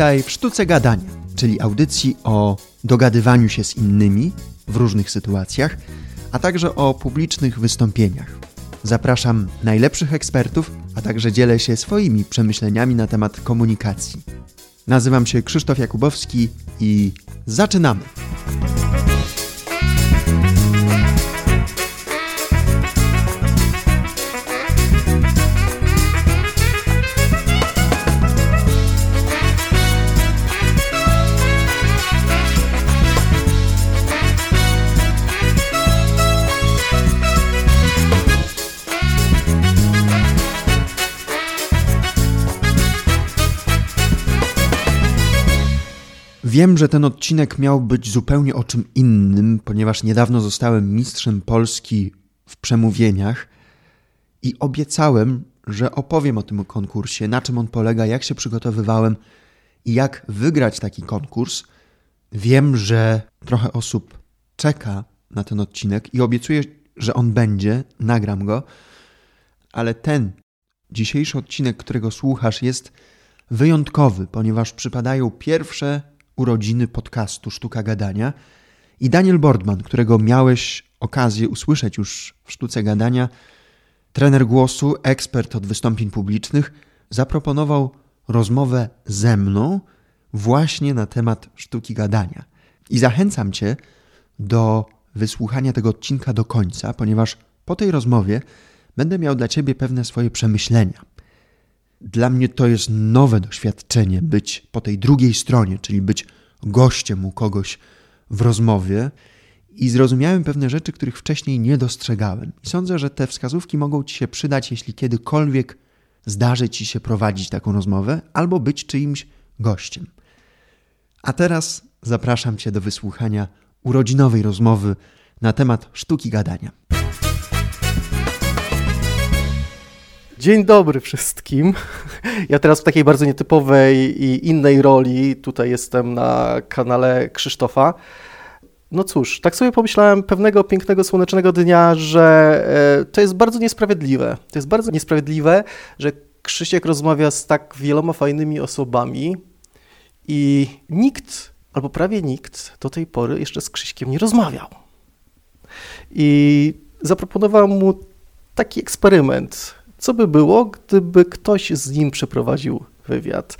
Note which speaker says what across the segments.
Speaker 1: Witaj w Sztuce Gadania, czyli audycji o dogadywaniu się z innymi w różnych sytuacjach, a także o publicznych wystąpieniach. Zapraszam najlepszych ekspertów, a także dzielę się swoimi przemyśleniami na temat komunikacji. Nazywam się Krzysztof Jakubowski i zaczynamy! Wiem, że ten odcinek miał być zupełnie o czym innym, ponieważ niedawno zostałem mistrzem Polski w przemówieniach i obiecałem, że opowiem o tym konkursie, na czym on polega, jak się przygotowywałem i jak wygrać taki konkurs. Wiem, że trochę osób czeka na ten odcinek i obiecuję, że on będzie, nagram go, ale ten dzisiejszy odcinek, którego słuchasz, jest wyjątkowy, ponieważ przypadają pierwsze urodziny podcastu Sztuka Gadania. I Daniel Bordman, którego miałeś okazję usłyszeć już w Sztuce Gadania, trener głosu, ekspert od wystąpień publicznych, zaproponował rozmowę ze mną właśnie na temat sztuki gadania. I zachęcam Cię do wysłuchania tego odcinka do końca, ponieważ po tej rozmowie będę miał dla Ciebie pewne swoje przemyślenia. Dla mnie to jest nowe doświadczenie być po tej drugiej stronie, czyli być gościem u kogoś w rozmowie i zrozumiałem pewne rzeczy, których wcześniej nie dostrzegałem. I sądzę, że te wskazówki mogą Ci się przydać, jeśli kiedykolwiek zdarzy Ci się prowadzić taką rozmowę albo być czyimś gościem. A teraz zapraszam Cię do wysłuchania urodzinowej rozmowy na temat sztuki gadania.
Speaker 2: Dzień dobry wszystkim. Ja teraz w takiej bardzo nietypowej i innej roli. Tutaj jestem na kanale Krzysztofa. No cóż, tak sobie pomyślałem pewnego pięknego, słonecznego dnia, że e, to jest bardzo niesprawiedliwe. To jest bardzo niesprawiedliwe, że Krzysiek rozmawia z tak wieloma fajnymi osobami i nikt, albo prawie nikt do tej pory jeszcze z Krzyśkiem nie rozmawiał. I zaproponowałem mu taki eksperyment co by było, gdyby ktoś z nim przeprowadził wywiad?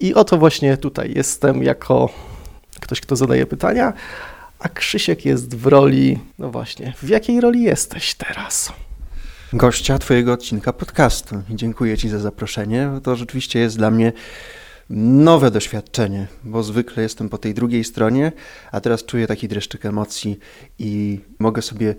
Speaker 2: I oto właśnie tutaj jestem jako ktoś, kto zadaje pytania, a Krzysiek jest w roli, no właśnie, w jakiej roli jesteś teraz?
Speaker 1: Gościa Twojego odcinka podcastu. Dziękuję Ci za zaproszenie. To rzeczywiście jest dla mnie nowe doświadczenie, bo zwykle jestem po tej drugiej stronie, a teraz czuję taki dreszczyk emocji i mogę sobie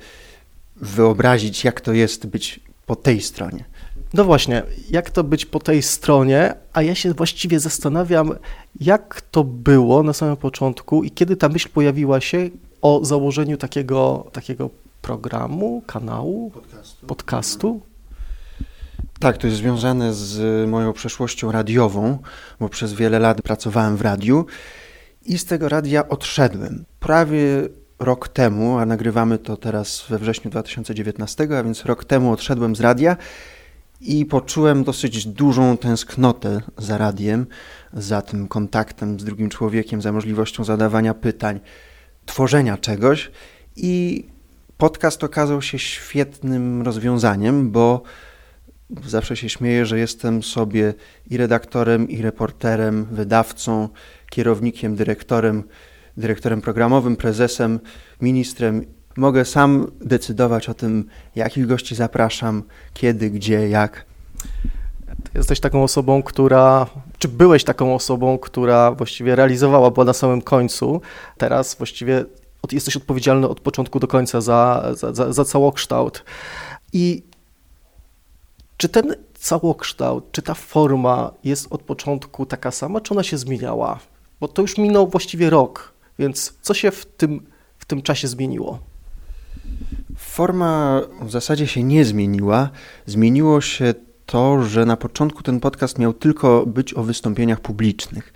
Speaker 1: wyobrazić, jak to jest być po tej stronie.
Speaker 2: No właśnie, jak to być po tej stronie, a ja się właściwie zastanawiam, jak to było na samym początku i kiedy ta myśl pojawiła się o założeniu takiego, takiego programu, kanału, podcastu. podcastu.
Speaker 1: Tak, to jest związane z moją przeszłością radiową, bo przez wiele lat pracowałem w radiu i z tego radia odszedłem. Prawie rok temu, a nagrywamy to teraz we wrześniu 2019, a więc rok temu odszedłem z radia i poczułem dosyć dużą tęsknotę za radiem, za tym kontaktem z drugim człowiekiem, za możliwością zadawania pytań, tworzenia czegoś. I podcast okazał się świetnym rozwiązaniem, bo zawsze się śmieję, że jestem sobie i redaktorem, i reporterem, wydawcą, kierownikiem, dyrektorem dyrektorem programowym, prezesem, ministrem. Mogę sam decydować o tym, jakich gości zapraszam, kiedy, gdzie, jak.
Speaker 2: Ty jesteś taką osobą, która, czy byłeś taką osobą, która właściwie realizowała, była na samym końcu. Teraz właściwie jesteś odpowiedzialny od początku do końca za, za, za, za całokształt. I czy ten całokształt, czy ta forma jest od początku taka sama, czy ona się zmieniała? Bo to już minął właściwie rok więc co się w tym, w tym czasie zmieniło?
Speaker 1: Forma w zasadzie się nie zmieniła. Zmieniło się to, że na początku ten podcast miał tylko być o wystąpieniach publicznych.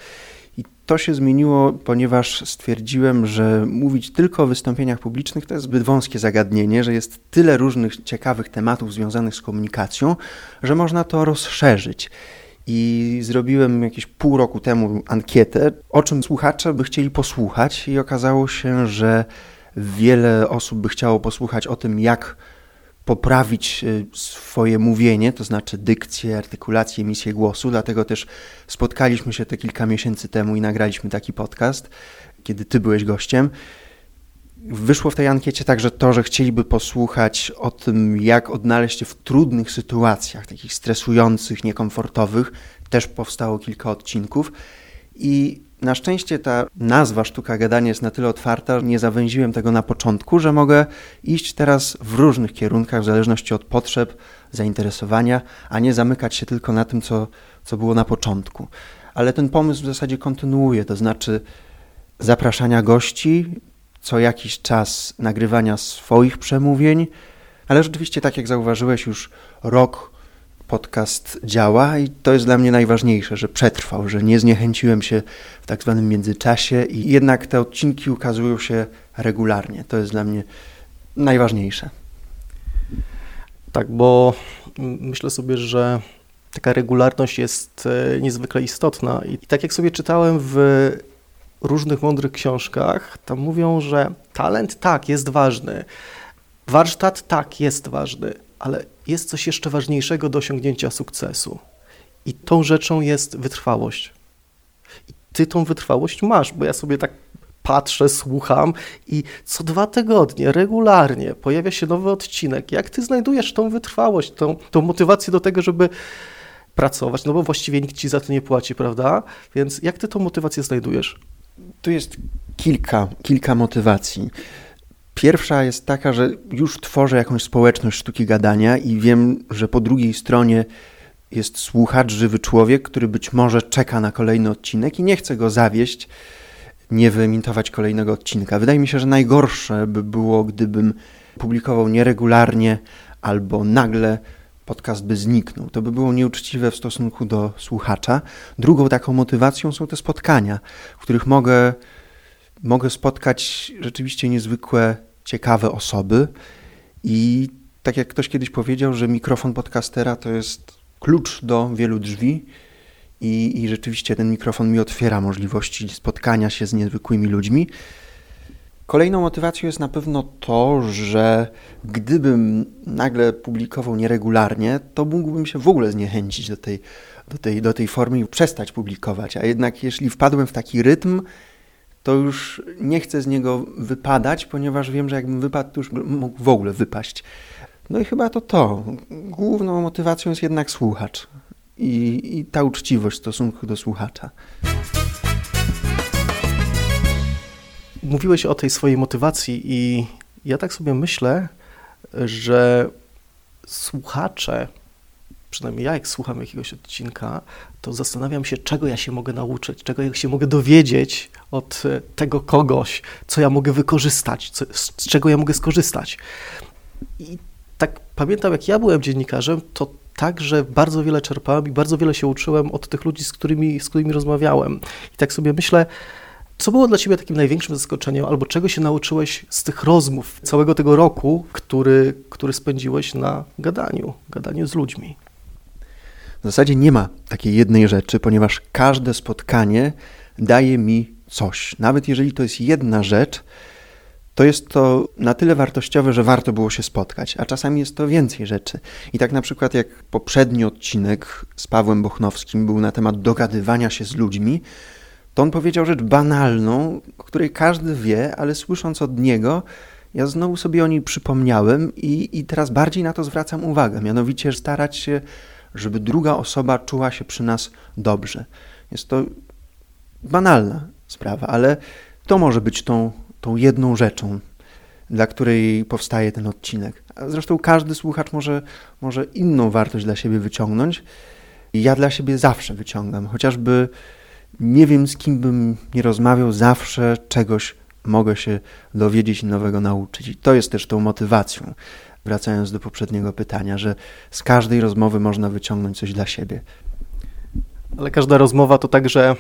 Speaker 1: I to się zmieniło, ponieważ stwierdziłem, że mówić tylko o wystąpieniach publicznych to jest zbyt wąskie zagadnienie, że jest tyle różnych ciekawych tematów związanych z komunikacją, że można to rozszerzyć. I zrobiłem jakieś pół roku temu ankietę, o czym słuchacze by chcieli posłuchać, i okazało się, że wiele osób by chciało posłuchać o tym, jak poprawić y, swoje mówienie, to znaczy dykcję, artykulację, emisję głosu. Dlatego też spotkaliśmy się te kilka miesięcy temu i nagraliśmy taki podcast, kiedy ty byłeś gościem. Wyszło w tej ankiecie także to, że chcieliby posłuchać o tym, jak odnaleźć się w trudnych sytuacjach, takich stresujących, niekomfortowych. Też powstało kilka odcinków. I na szczęście ta nazwa sztuka gadania jest na tyle otwarta, nie zawęziłem tego na początku, że mogę iść teraz w różnych kierunkach w zależności od potrzeb, zainteresowania, a nie zamykać się tylko na tym, co, co było na początku. Ale ten pomysł w zasadzie kontynuuje, to znaczy zapraszania gości, co jakiś czas nagrywania swoich przemówień, ale rzeczywiście, tak jak zauważyłeś, już rok podcast działa i to jest dla mnie najważniejsze, że przetrwał, że nie zniechęciłem się w tak zwanym międzyczasie i jednak te odcinki ukazują się regularnie. To jest dla mnie najważniejsze.
Speaker 2: Tak, bo myślę sobie, że taka regularność jest e, niezwykle istotna i tak jak sobie czytałem w różnych mądrych książkach, tam mówią, że talent tak jest ważny, warsztat tak jest ważny, ale jest coś jeszcze ważniejszego do osiągnięcia sukcesu. I tą rzeczą jest wytrwałość. I ty tą wytrwałość masz, bo ja sobie tak patrzę, słucham i co dwa tygodnie, regularnie pojawia się nowy odcinek. Jak ty znajdujesz tą wytrwałość, tą, tą motywację do tego, żeby pracować? No bo właściwie nikt ci za to nie płaci, prawda? Więc jak ty tą motywację znajdujesz?
Speaker 1: Tu jest kilka, kilka motywacji. Pierwsza jest taka, że już tworzę jakąś społeczność sztuki gadania i wiem, że po drugiej stronie jest słuchacz, żywy człowiek, który być może czeka na kolejny odcinek i nie chce go zawieść, nie wyemitować kolejnego odcinka. Wydaje mi się, że najgorsze by było, gdybym publikował nieregularnie albo nagle podcast by zniknął. To by było nieuczciwe w stosunku do słuchacza. Drugą taką motywacją są te spotkania, w których mogę mogę spotkać rzeczywiście niezwykłe, ciekawe osoby i tak jak ktoś kiedyś powiedział, że mikrofon podcastera to jest klucz do wielu drzwi i, i rzeczywiście ten mikrofon mi otwiera możliwości spotkania się z niezwykłymi ludźmi. Kolejną motywacją jest na pewno to, że gdybym nagle publikował nieregularnie, to mógłbym się w ogóle zniechęcić do tej, do tej, do tej formy i przestać publikować. A jednak jeśli wpadłem w taki rytm, to już nie chcę z niego wypadać, ponieważ wiem, że jakbym wypadł, to już mógł w ogóle wypaść. No i chyba to to. Główną motywacją jest jednak słuchacz i, i ta uczciwość w stosunku do słuchacza.
Speaker 2: Mówiłeś o tej swojej motywacji i ja tak sobie myślę, że słuchacze przynajmniej ja jak słucham jakiegoś odcinka, to zastanawiam się, czego ja się mogę nauczyć, czego ja się mogę dowiedzieć od e, tego kogoś, co ja mogę wykorzystać, co, z czego ja mogę skorzystać. I tak pamiętam, jak ja byłem dziennikarzem, to także bardzo wiele czerpałem i bardzo wiele się uczyłem od tych ludzi, z którymi, z którymi rozmawiałem. I tak sobie myślę, co było dla Ciebie takim największym zaskoczeniem, albo czego się nauczyłeś z tych rozmów całego tego roku, który, który spędziłeś na gadaniu, gadaniu z ludźmi?
Speaker 1: W zasadzie nie ma takiej jednej rzeczy, ponieważ każde spotkanie daje mi coś. Nawet jeżeli to jest jedna rzecz, to jest to na tyle wartościowe, że warto było się spotkać, a czasami jest to więcej rzeczy. I tak na przykład jak poprzedni odcinek z Pawłem Bochnowskim był na temat dogadywania się z ludźmi, to on powiedział rzecz banalną, której każdy wie, ale słysząc od niego, ja znowu sobie o niej przypomniałem i, i teraz bardziej na to zwracam uwagę, mianowicie starać się żeby druga osoba czuła się przy nas dobrze. Jest to banalna sprawa, ale to może być tą, tą jedną rzeczą, dla której powstaje ten odcinek. Zresztą każdy słuchacz może, może inną wartość dla siebie wyciągnąć. Ja dla siebie zawsze wyciągam, chociażby nie wiem z kim bym nie rozmawiał, zawsze czegoś mogę się dowiedzieć i nowego nauczyć. I to jest też tą motywacją wracając do poprzedniego pytania, że z każdej rozmowy można wyciągnąć coś dla siebie.
Speaker 2: Ale każda rozmowa to także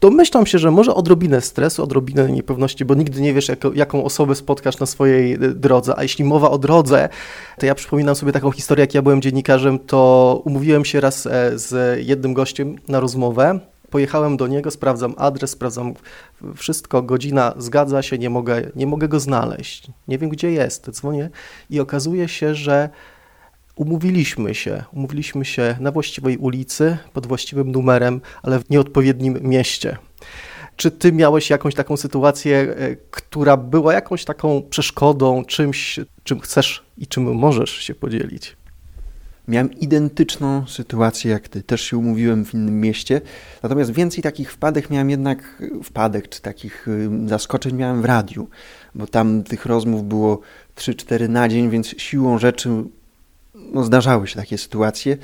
Speaker 2: Domyślam się, że może odrobinę stresu, odrobinę niepewności, bo nigdy nie wiesz, jako, jaką osobę spotkasz na swojej e, drodze. A jeśli mowa o drodze, to ja przypominam sobie taką historię, jak ja byłem dziennikarzem, to umówiłem się raz e, z jednym gościem na rozmowę. Pojechałem do niego, sprawdzam adres, sprawdzam wszystko, godzina zgadza się, nie mogę, nie mogę go znaleźć. Nie wiem, gdzie jest. Dzwonię i okazuje się, że umówiliśmy się. Umówiliśmy się na właściwej ulicy, pod właściwym numerem, ale w nieodpowiednim mieście. Czy ty miałeś jakąś taką sytuację, e, która była jakąś taką przeszkodą, czymś, czym chcesz i czym możesz się podzielić?
Speaker 1: Miałem identyczną sytuację jak ty. Też się umówiłem w innym mieście. Natomiast więcej takich wpadek miałem jednak, wpadek czy takich y, zaskoczeń miałem w radiu, bo tam tych rozmów było 3-4 na dzień, więc siłą rzeczy no, zdarzały się takie sytuacje.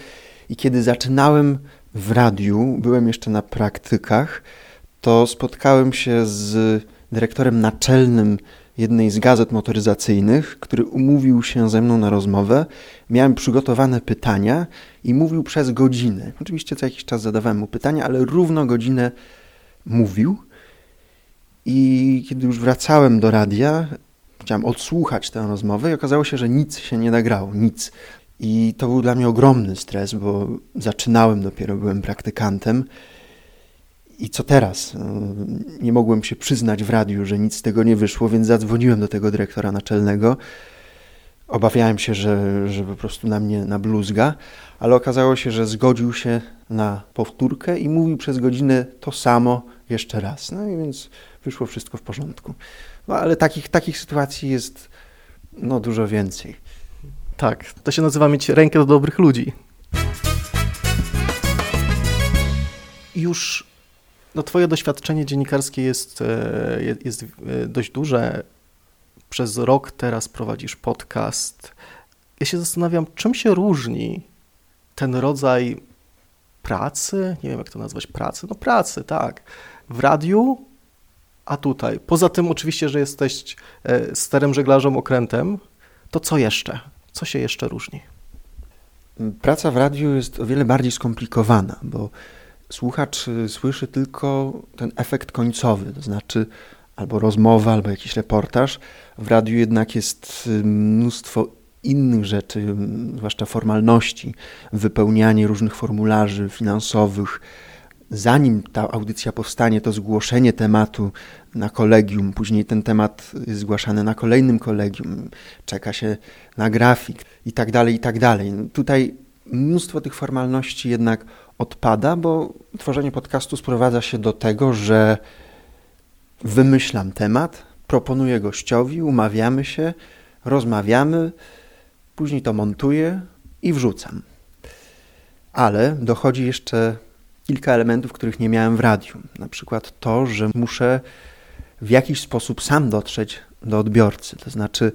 Speaker 1: I kiedy zaczynałem w radiu, byłem jeszcze na praktykach, to spotkałem się z dyrektorem naczelnym jednej z gazet motoryzacyjnych, który umówił się ze mną na rozmowę. Miałem przygotowane pytania i mówił przez godzinę. Oczywiście co jakiś czas zadawałem mu pytania, ale równo godzinę mówił. I kiedy już wracałem do radia, chciałem odsłuchać tę rozmowę i okazało się, że nic się nie nagrało, nic. I to był dla mnie ogromny stres, bo zaczynałem dopiero, byłem praktykantem. I co teraz? No, nie mogłem się przyznać w radiu, że nic z tego nie wyszło, więc zadzwoniłem do tego dyrektora naczelnego. Obawiałem się, że, że po prostu na mnie nabluzga, ale okazało się, że zgodził się na powtórkę i mówił przez godzinę to samo jeszcze raz. No i więc wyszło wszystko w porządku. No ale takich, takich sytuacji jest no, dużo więcej.
Speaker 2: Tak, to się nazywa mieć rękę do dobrych ludzi. Już no, twoje doświadczenie dziennikarskie jest, e, jest e, dość duże. Przez rok teraz prowadzisz podcast. Ja się zastanawiam, czym się różni ten rodzaj pracy, nie wiem jak to nazwać, pracy, no pracy, tak, w radiu, a tutaj. Poza tym oczywiście, że jesteś e, starym żeglarzem okrętem, to co jeszcze? Co się jeszcze różni?
Speaker 1: Praca w radiu jest o wiele bardziej skomplikowana, bo słuchacz y, słyszy tylko ten efekt końcowy, to znaczy albo rozmowa, albo jakiś reportaż. W radiu jednak jest y, mnóstwo innych rzeczy, y, zwłaszcza formalności, wypełnianie różnych formularzy finansowych, zanim ta audycja powstanie, to zgłoszenie tematu na kolegium, później ten temat zgłaszany na kolejnym kolegium, czeka się na grafik i tak dalej, i tak dalej. Tutaj mnóstwo tych formalności jednak odpada, bo tworzenie podcastu sprowadza się do tego, że wymyślam temat, proponuję gościowi, umawiamy się, rozmawiamy, później to montuję i wrzucam. Ale dochodzi jeszcze kilka elementów, których nie miałem w radiu. Na przykład to, że muszę w jakiś sposób sam dotrzeć do odbiorcy. To znaczy,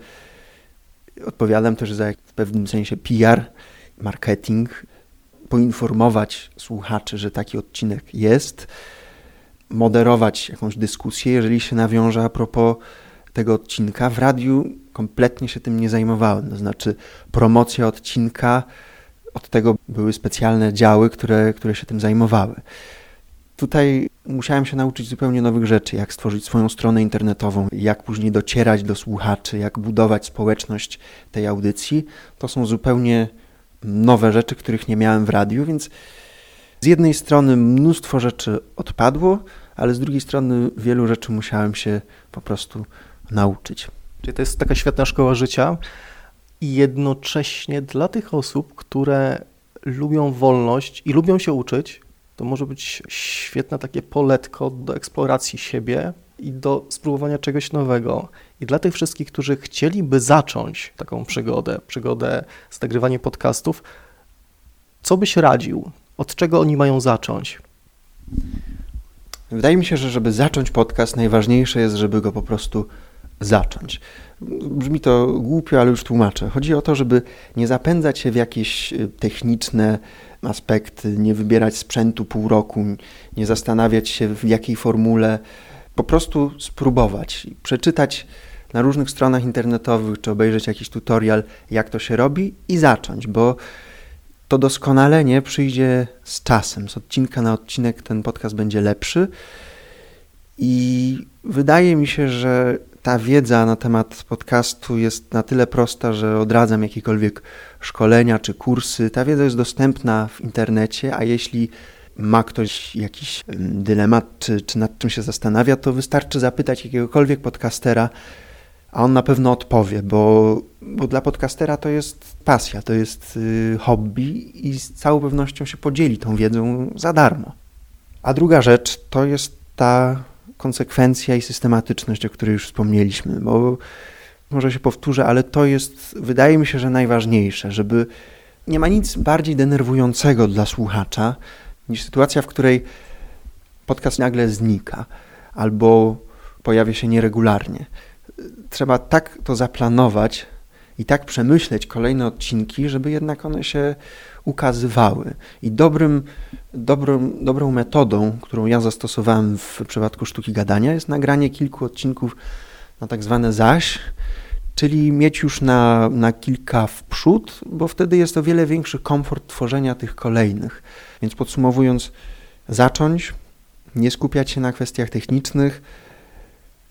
Speaker 1: odpowiadam też za w pewnym sensie PR, marketing, poinformować słuchaczy, że taki odcinek jest, moderować jakąś dyskusję, jeżeli się nawiąże a propos tego odcinka. W radiu kompletnie się tym nie zajmowałem. To znaczy, promocja odcinka od tego były specjalne działy, które, które się tym zajmowały. Tutaj musiałem się nauczyć zupełnie nowych rzeczy, jak stworzyć swoją stronę internetową, jak później docierać do słuchaczy, jak budować społeczność tej audycji. To są zupełnie nowe rzeczy, których nie miałem w radiu, więc z jednej strony mnóstwo rzeczy odpadło, ale z drugiej strony wielu rzeczy musiałem się po prostu nauczyć.
Speaker 2: Czyli to jest taka świetna szkoła życia i jednocześnie dla tych osób, które lubią wolność i lubią się uczyć, to może być świetne takie poletko do eksploracji siebie i do spróbowania czegoś nowego. I dla tych wszystkich, którzy chcieliby zacząć taką przygodę, przygodę z nagrywaniem podcastów, co byś radził? Od czego oni mają zacząć?
Speaker 1: Wydaje mi się, że żeby zacząć podcast, najważniejsze jest, żeby go po prostu zacząć. Brzmi to głupio, ale już tłumaczę. Chodzi o to, żeby nie zapędzać się w jakieś y, techniczne aspekty, nie wybierać sprzętu pół roku, nie zastanawiać się w jakiej formule, po prostu spróbować, przeczytać na różnych stronach internetowych, czy obejrzeć jakiś tutorial, jak to się robi i zacząć, bo to doskonalenie przyjdzie z czasem. Z odcinka na odcinek ten podcast będzie lepszy I wydaje mi się, że ta wiedza na temat podcastu jest na tyle prosta, że odradzam jakiekolwiek szkolenia czy kursy. Ta wiedza jest dostępna w internecie, a jeśli ma ktoś jakiś dylemat, czy, czy nad czym się zastanawia, to wystarczy zapytać jakiegokolwiek podcastera, a on na pewno odpowie, bo, bo dla podcastera to jest pasja, to jest y, hobby i z całą pewnością się podzieli tą wiedzą za darmo. A druga rzecz to jest ta konsekwencja i systematyczność, o której już wspomnieliśmy, bo może się powtórzę, ale to jest, wydaje mi się, że najważniejsze, żeby nie ma nic bardziej denerwującego dla słuchacza niż sytuacja, w której podcast nagle znika albo pojawia się nieregularnie. Trzeba tak to zaplanować i tak przemyśleć kolejne odcinki, żeby jednak one się ukazywały. I dobrym, dobrym, dobrą metodą, którą ja zastosowałem w przypadku sztuki gadania, jest nagranie kilku odcinków na tak zwane zaś, czyli mieć już na, na kilka w przód, bo wtedy jest o wiele większy komfort tworzenia tych kolejnych. Więc podsumowując, zacząć, nie skupiać się na kwestiach technicznych,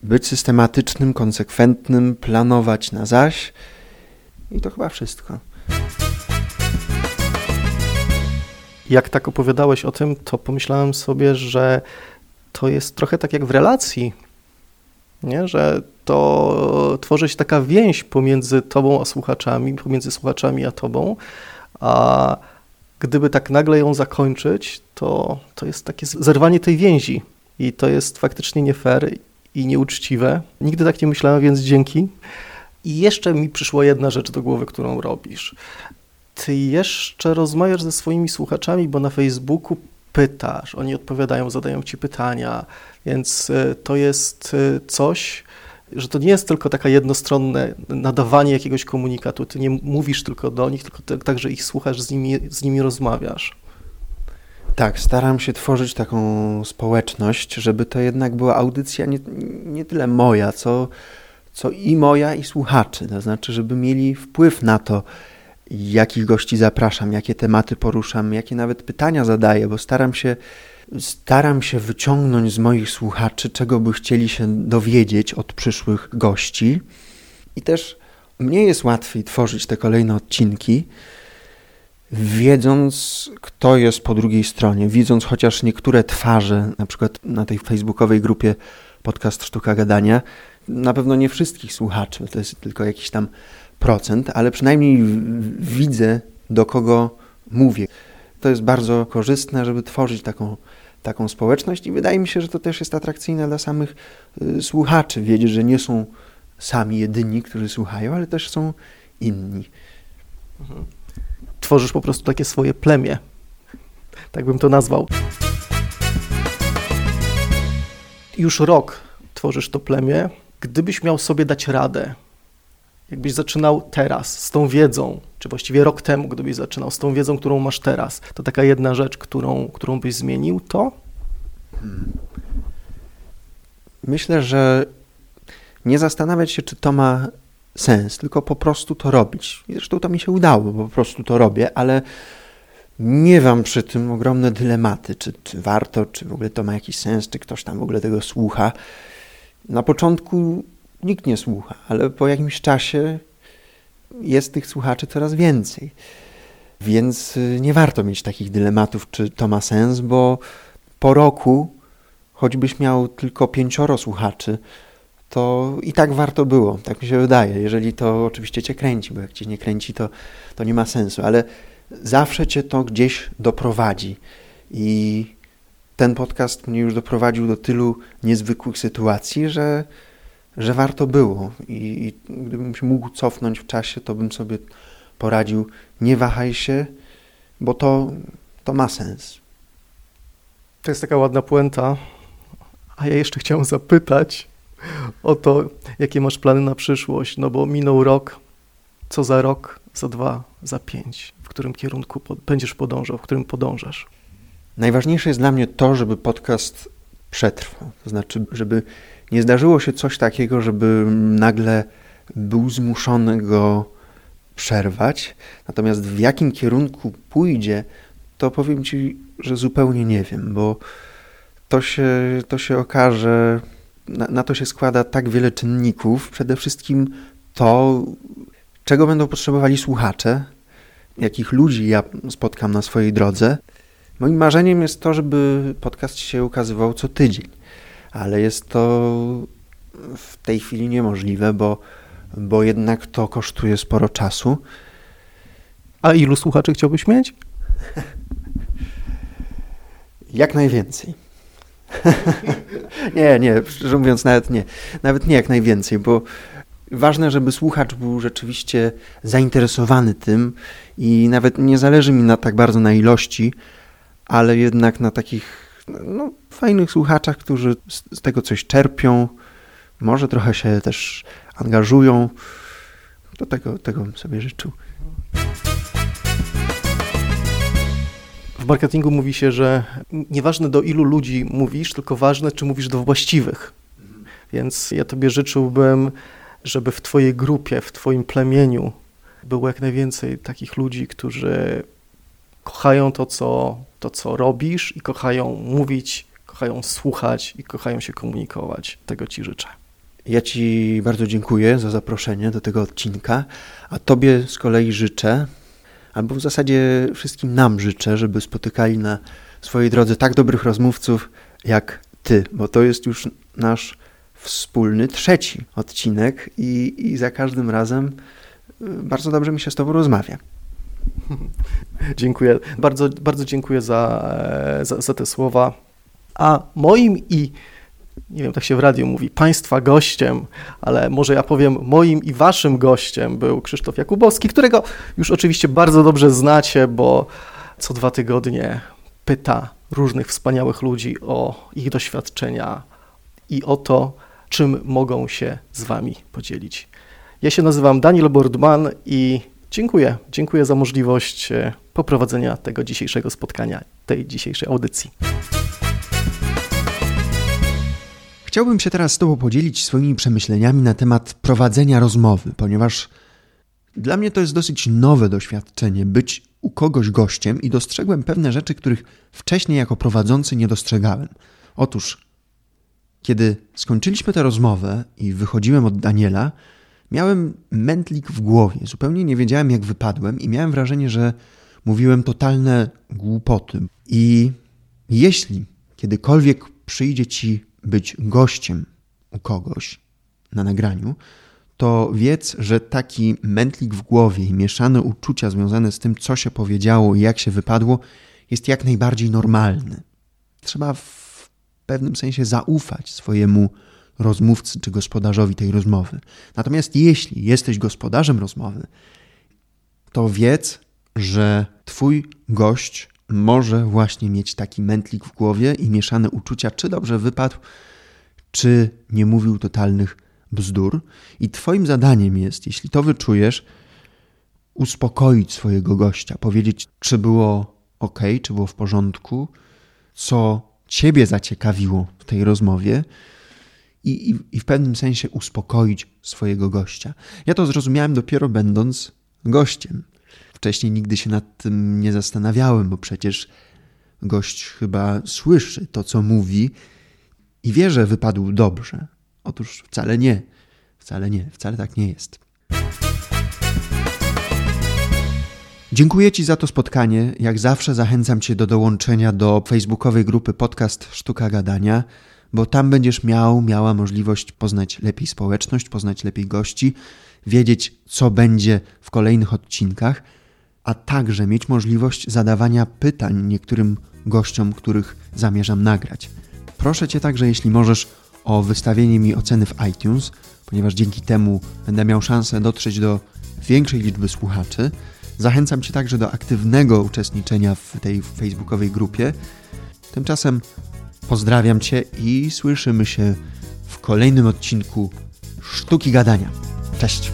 Speaker 1: być systematycznym, konsekwentnym, planować na zaś i to chyba wszystko.
Speaker 2: Jak tak opowiadałeś o tym, to pomyślałem sobie, że to jest trochę tak jak w relacji, nie? że to tworzy się taka więź pomiędzy tobą a słuchaczami, pomiędzy słuchaczami a tobą, a gdyby tak nagle ją zakończyć, to, to jest takie zerwanie tej więzi i to jest faktycznie nie fair i nieuczciwe. Nigdy tak nie myślałem, więc dzięki. I jeszcze mi przyszła jedna rzecz do głowy, którą robisz. Ty jeszcze rozmawiasz ze swoimi słuchaczami, bo na Facebooku pytasz, oni odpowiadają, zadają ci pytania, więc e, to jest e, coś, że to nie jest tylko taka jednostronne nadawanie jakiegoś komunikatu. Ty nie mówisz tylko do nich, tylko także ich słuchasz, z nimi, z nimi rozmawiasz.
Speaker 1: Tak, staram się tworzyć taką społeczność, żeby to jednak była audycja nie, nie tyle moja, co, co i moja, i słuchaczy. To znaczy, żeby mieli wpływ na to, jakich gości zapraszam, jakie tematy poruszam, jakie nawet pytania zadaję, bo staram się, staram się wyciągnąć z moich słuchaczy, czego by chcieli się dowiedzieć od przyszłych gości. I też mnie jest łatwiej tworzyć te kolejne odcinki, wiedząc, kto jest po drugiej stronie, widząc chociaż niektóre twarze, na przykład na tej facebookowej grupie podcast Sztuka Gadania, na pewno nie wszystkich słuchaczy, to jest tylko jakiś tam procent, ale przynajmniej widzę, do kogo mówię. To jest bardzo korzystne, żeby tworzyć taką, taką społeczność i wydaje mi się, że to też jest atrakcyjne dla samych y, słuchaczy, wiedzieć, że nie są sami jedyni, którzy słuchają, ale też są inni.
Speaker 2: Mhm. Tworzysz po prostu takie swoje plemię. Tak bym to nazwał. Już rok tworzysz to plemię. Gdybyś miał sobie dać radę, jakbyś zaczynał teraz z tą wiedzą, czy właściwie rok temu, gdybyś zaczynał z tą wiedzą, którą masz teraz, to taka jedna rzecz, którą, którą byś zmienił, to? Hmm.
Speaker 1: Myślę, że nie zastanawiać się, czy to ma sens, tylko po prostu to robić. Zresztą to mi się udało, bo po prostu to robię, ale nie mam przy tym ogromne dylematy, czy, czy warto, czy w ogóle to ma jakiś sens, czy ktoś tam w ogóle tego słucha. Na początku nikt nie słucha, ale po jakimś czasie jest tych słuchaczy coraz więcej. Więc y, nie warto mieć takich dylematów, czy to ma sens, bo po roku, choćbyś miał tylko pięcioro słuchaczy, to i tak warto było, tak mi się wydaje, jeżeli to oczywiście cię kręci, bo jak cię nie kręci, to, to nie ma sensu, ale zawsze cię to gdzieś doprowadzi. I ten podcast mnie już doprowadził do tylu niezwykłych sytuacji, że że warto było I, i gdybym się mógł cofnąć w czasie, to bym sobie poradził, nie wahaj się, bo to, to ma sens.
Speaker 2: To jest taka ładna puenta, a ja jeszcze chciałem zapytać o to, jakie masz plany na przyszłość, no bo minął rok, co za rok, za dwa, za pięć, w którym kierunku będziesz podążał, w którym podążasz?
Speaker 1: Najważniejsze jest dla mnie to, żeby podcast przetrwał, to znaczy, żeby nie zdarzyło się coś takiego, żeby nagle był zmuszony go przerwać. Natomiast w jakim kierunku pójdzie, to powiem Ci, że zupełnie nie wiem, bo to się, to się okaże, na, na to się składa tak wiele czynników. Przede wszystkim to, czego będą potrzebowali słuchacze, jakich ludzi ja spotkam na swojej drodze. Moim marzeniem jest to, żeby podcast się ukazywał co tydzień, ale jest to w tej chwili niemożliwe, bo, bo jednak to kosztuje sporo czasu.
Speaker 2: A ilu słuchaczy chciałbyś mieć?
Speaker 1: Jak najwięcej. nie, nie, szczerze mówiąc, nawet nie. Nawet nie jak najwięcej, bo ważne, żeby słuchacz był rzeczywiście zainteresowany tym i nawet nie zależy mi na tak bardzo na ilości, ale jednak na takich no, fajnych słuchaczach, którzy z, z tego coś czerpią, może trochę się też angażują. To tego, tego bym sobie życzył.
Speaker 2: W marketingu mówi się, że nieważne do ilu ludzi mówisz, tylko ważne, czy mówisz do właściwych. Więc ja Tobie życzyłbym, żeby w Twojej grupie, w Twoim plemieniu było jak najwięcej takich ludzi, którzy kochają to, co, to, co robisz i kochają mówić, kochają słuchać i kochają się komunikować. Tego Ci życzę.
Speaker 1: Ja Ci bardzo dziękuję za zaproszenie do tego odcinka, a Tobie z kolei życzę, albo w zasadzie wszystkim nam życzę, żeby spotykali na swojej drodze tak dobrych rozmówców jak Ty, bo to jest już nasz wspólny trzeci odcinek i, i za każdym razem y, bardzo dobrze mi się z Tobą rozmawia.
Speaker 2: Dziękuję. Bardzo, bardzo dziękuję za, e, za, za te słowa. A moim i nie wiem, tak się w radiu mówi, Państwa gościem, ale może ja powiem, moim i Waszym gościem był Krzysztof Jakubowski, którego już oczywiście bardzo dobrze znacie, bo co dwa tygodnie pyta różnych wspaniałych ludzi o ich doświadczenia i o to, czym mogą się z Wami podzielić. Ja się nazywam Daniel Bordman i dziękuję. Dziękuję za możliwość e, poprowadzenia tego dzisiejszego spotkania, tej dzisiejszej audycji.
Speaker 1: Chciałbym się teraz z Tobą podzielić swoimi przemyśleniami na temat prowadzenia rozmowy, ponieważ dla mnie to jest dosyć nowe doświadczenie być u kogoś gościem i dostrzegłem pewne rzeczy, których wcześniej jako prowadzący nie dostrzegałem. Otóż, kiedy skończyliśmy tę rozmowę i wychodziłem od Daniela, miałem mętlik w głowie. Zupełnie nie wiedziałem, jak wypadłem, i miałem wrażenie, że mówiłem totalne głupoty. I jeśli kiedykolwiek przyjdzie ci być gościem u kogoś na nagraniu, to wiedz, że taki mętlik w głowie i mieszane uczucia związane z tym, co się powiedziało i jak się wypadło, jest jak najbardziej normalny. Trzeba w pewnym sensie zaufać swojemu rozmówcy czy gospodarzowi tej rozmowy. Natomiast jeśli jesteś gospodarzem rozmowy, to wiedz, że twój gość może właśnie mieć taki mętlik w głowie i mieszane uczucia, czy dobrze wypadł, czy nie mówił totalnych bzdur. I Twoim zadaniem jest, jeśli to wyczujesz, uspokoić swojego gościa, powiedzieć, czy było ok, czy było w porządku, co Ciebie zaciekawiło w tej rozmowie. I, i, I w pewnym sensie uspokoić swojego gościa. Ja to zrozumiałem dopiero będąc gościem. Wcześniej nigdy się nad tym nie zastanawiałem, bo przecież gość chyba słyszy to, co mówi i wie, że wypadł dobrze. Otóż wcale nie. Wcale nie. Wcale tak nie jest. Dziękuję Ci za to spotkanie. Jak zawsze zachęcam Cię do dołączenia do facebookowej grupy Podcast Sztuka Gadania, bo tam będziesz miał, miała możliwość poznać lepiej społeczność, poznać lepiej gości, wiedzieć, co będzie w kolejnych odcinkach – a także mieć możliwość zadawania pytań niektórym gościom, których zamierzam nagrać. Proszę Cię także, jeśli możesz, o wystawienie mi oceny w iTunes, ponieważ dzięki temu będę miał szansę dotrzeć do większej liczby słuchaczy. Zachęcam Cię także do aktywnego uczestniczenia w tej facebookowej grupie. Tymczasem pozdrawiam Cię i słyszymy się w kolejnym odcinku Sztuki Gadania. Cześć!